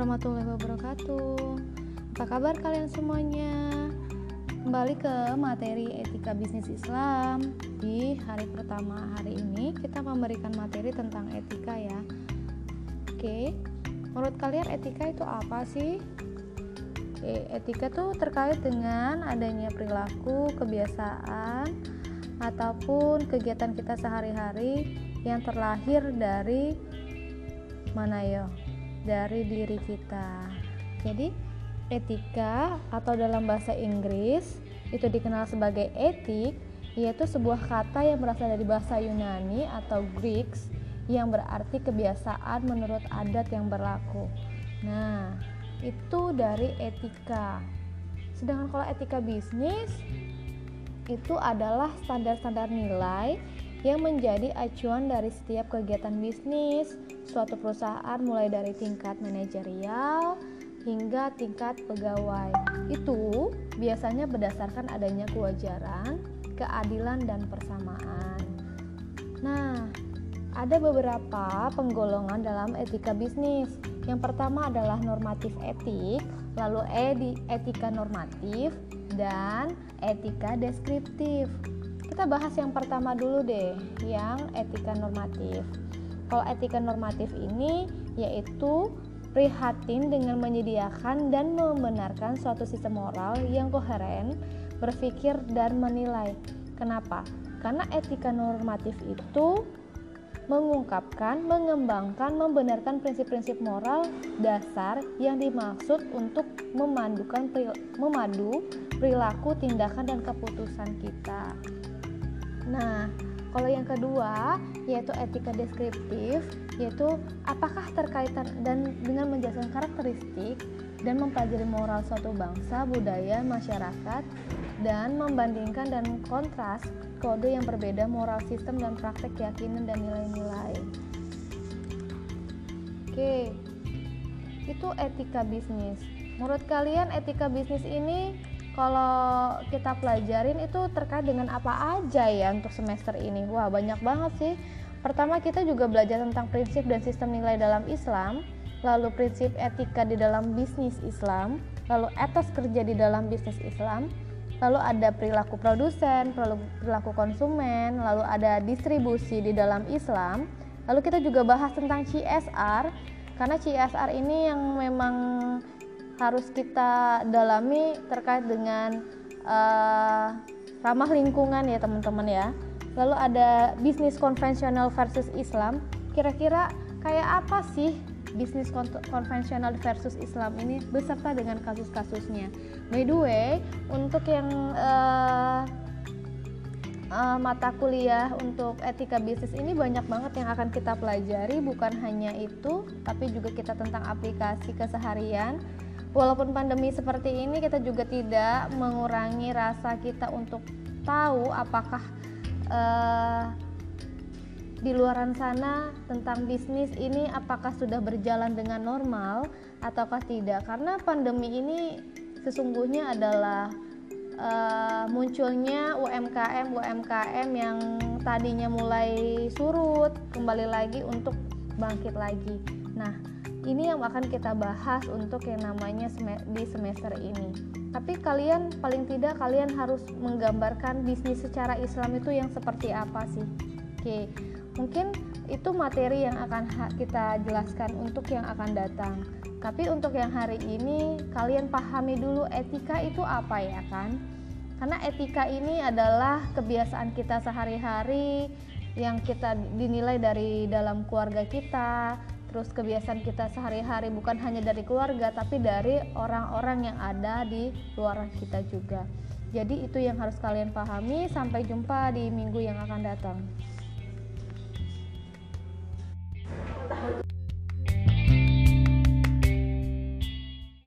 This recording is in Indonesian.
warahmatullahi wabarakatuh. Apa kabar kalian semuanya? Kembali ke materi etika bisnis Islam. Di hari pertama hari ini kita memberikan materi tentang etika ya. Oke. Menurut kalian etika itu apa sih? Oke, etika tuh terkait dengan adanya perilaku, kebiasaan, ataupun kegiatan kita sehari-hari yang terlahir dari mana yo? Dari diri kita. Jadi, etika atau dalam bahasa Inggris itu dikenal sebagai etik, yaitu sebuah kata yang berasal dari bahasa Yunani atau Greeks yang berarti kebiasaan menurut adat yang berlaku. Nah, itu dari etika. Sedangkan kalau etika bisnis itu adalah standar-standar nilai yang menjadi acuan dari setiap kegiatan bisnis suatu perusahaan mulai dari tingkat manajerial hingga tingkat pegawai. Itu biasanya berdasarkan adanya kewajaran, keadilan dan persamaan. Nah, ada beberapa penggolongan dalam etika bisnis. Yang pertama adalah normatif etik, lalu etika normatif, dan etika deskriptif. Kita bahas yang pertama dulu deh, yang etika normatif. Kalau etika normatif ini yaitu prihatin dengan menyediakan dan membenarkan suatu sistem moral yang koheren, berpikir dan menilai. Kenapa? Karena etika normatif itu mengungkapkan, mengembangkan, membenarkan prinsip-prinsip moral dasar yang dimaksud untuk memandukan memadu perilaku, tindakan dan keputusan kita. Nah, kalau yang kedua yaitu etika deskriptif, yaitu apakah terkaitan dan dengan menjelaskan karakteristik dan mempelajari moral suatu bangsa, budaya, masyarakat, dan membandingkan dan kontras kode yang berbeda moral sistem dan praktek keyakinan dan nilai-nilai. Oke, itu etika bisnis. Menurut kalian etika bisnis ini kalau kita pelajarin itu terkait dengan apa aja ya untuk semester ini? Wah banyak banget sih. Pertama kita juga belajar tentang prinsip dan sistem nilai dalam Islam lalu prinsip etika di dalam bisnis Islam lalu etos kerja di dalam bisnis Islam lalu ada perilaku produsen perilaku konsumen lalu ada distribusi di dalam Islam. Lalu kita juga bahas tentang CSR karena CSR ini yang memang harus kita dalami terkait dengan uh, ramah lingkungan ya teman-teman ya. Lalu ada bisnis konvensional versus Islam. Kira-kira kayak apa sih bisnis konvensional versus Islam ini beserta dengan kasus-kasusnya. By the way, untuk yang uh, uh, mata kuliah untuk etika bisnis ini banyak banget yang akan kita pelajari bukan hanya itu tapi juga kita tentang aplikasi keseharian walaupun pandemi seperti ini kita juga tidak mengurangi rasa kita untuk tahu apakah uh, di luaran sana tentang bisnis ini apakah sudah berjalan dengan normal ataukah tidak karena pandemi ini sesungguhnya adalah uh, munculnya UMKM UMKM yang tadinya mulai surut kembali lagi untuk bangkit lagi. Nah, ini yang akan kita bahas untuk yang namanya di semester ini. Tapi kalian paling tidak kalian harus menggambarkan bisnis secara Islam itu yang seperti apa sih? Oke, mungkin itu materi yang akan kita jelaskan untuk yang akan datang. Tapi untuk yang hari ini kalian pahami dulu etika itu apa ya kan? Karena etika ini adalah kebiasaan kita sehari-hari yang kita dinilai dari dalam keluarga kita, terus kebiasaan kita sehari-hari bukan hanya dari keluarga tapi dari orang-orang yang ada di luar kita juga. Jadi itu yang harus kalian pahami. Sampai jumpa di minggu yang akan datang.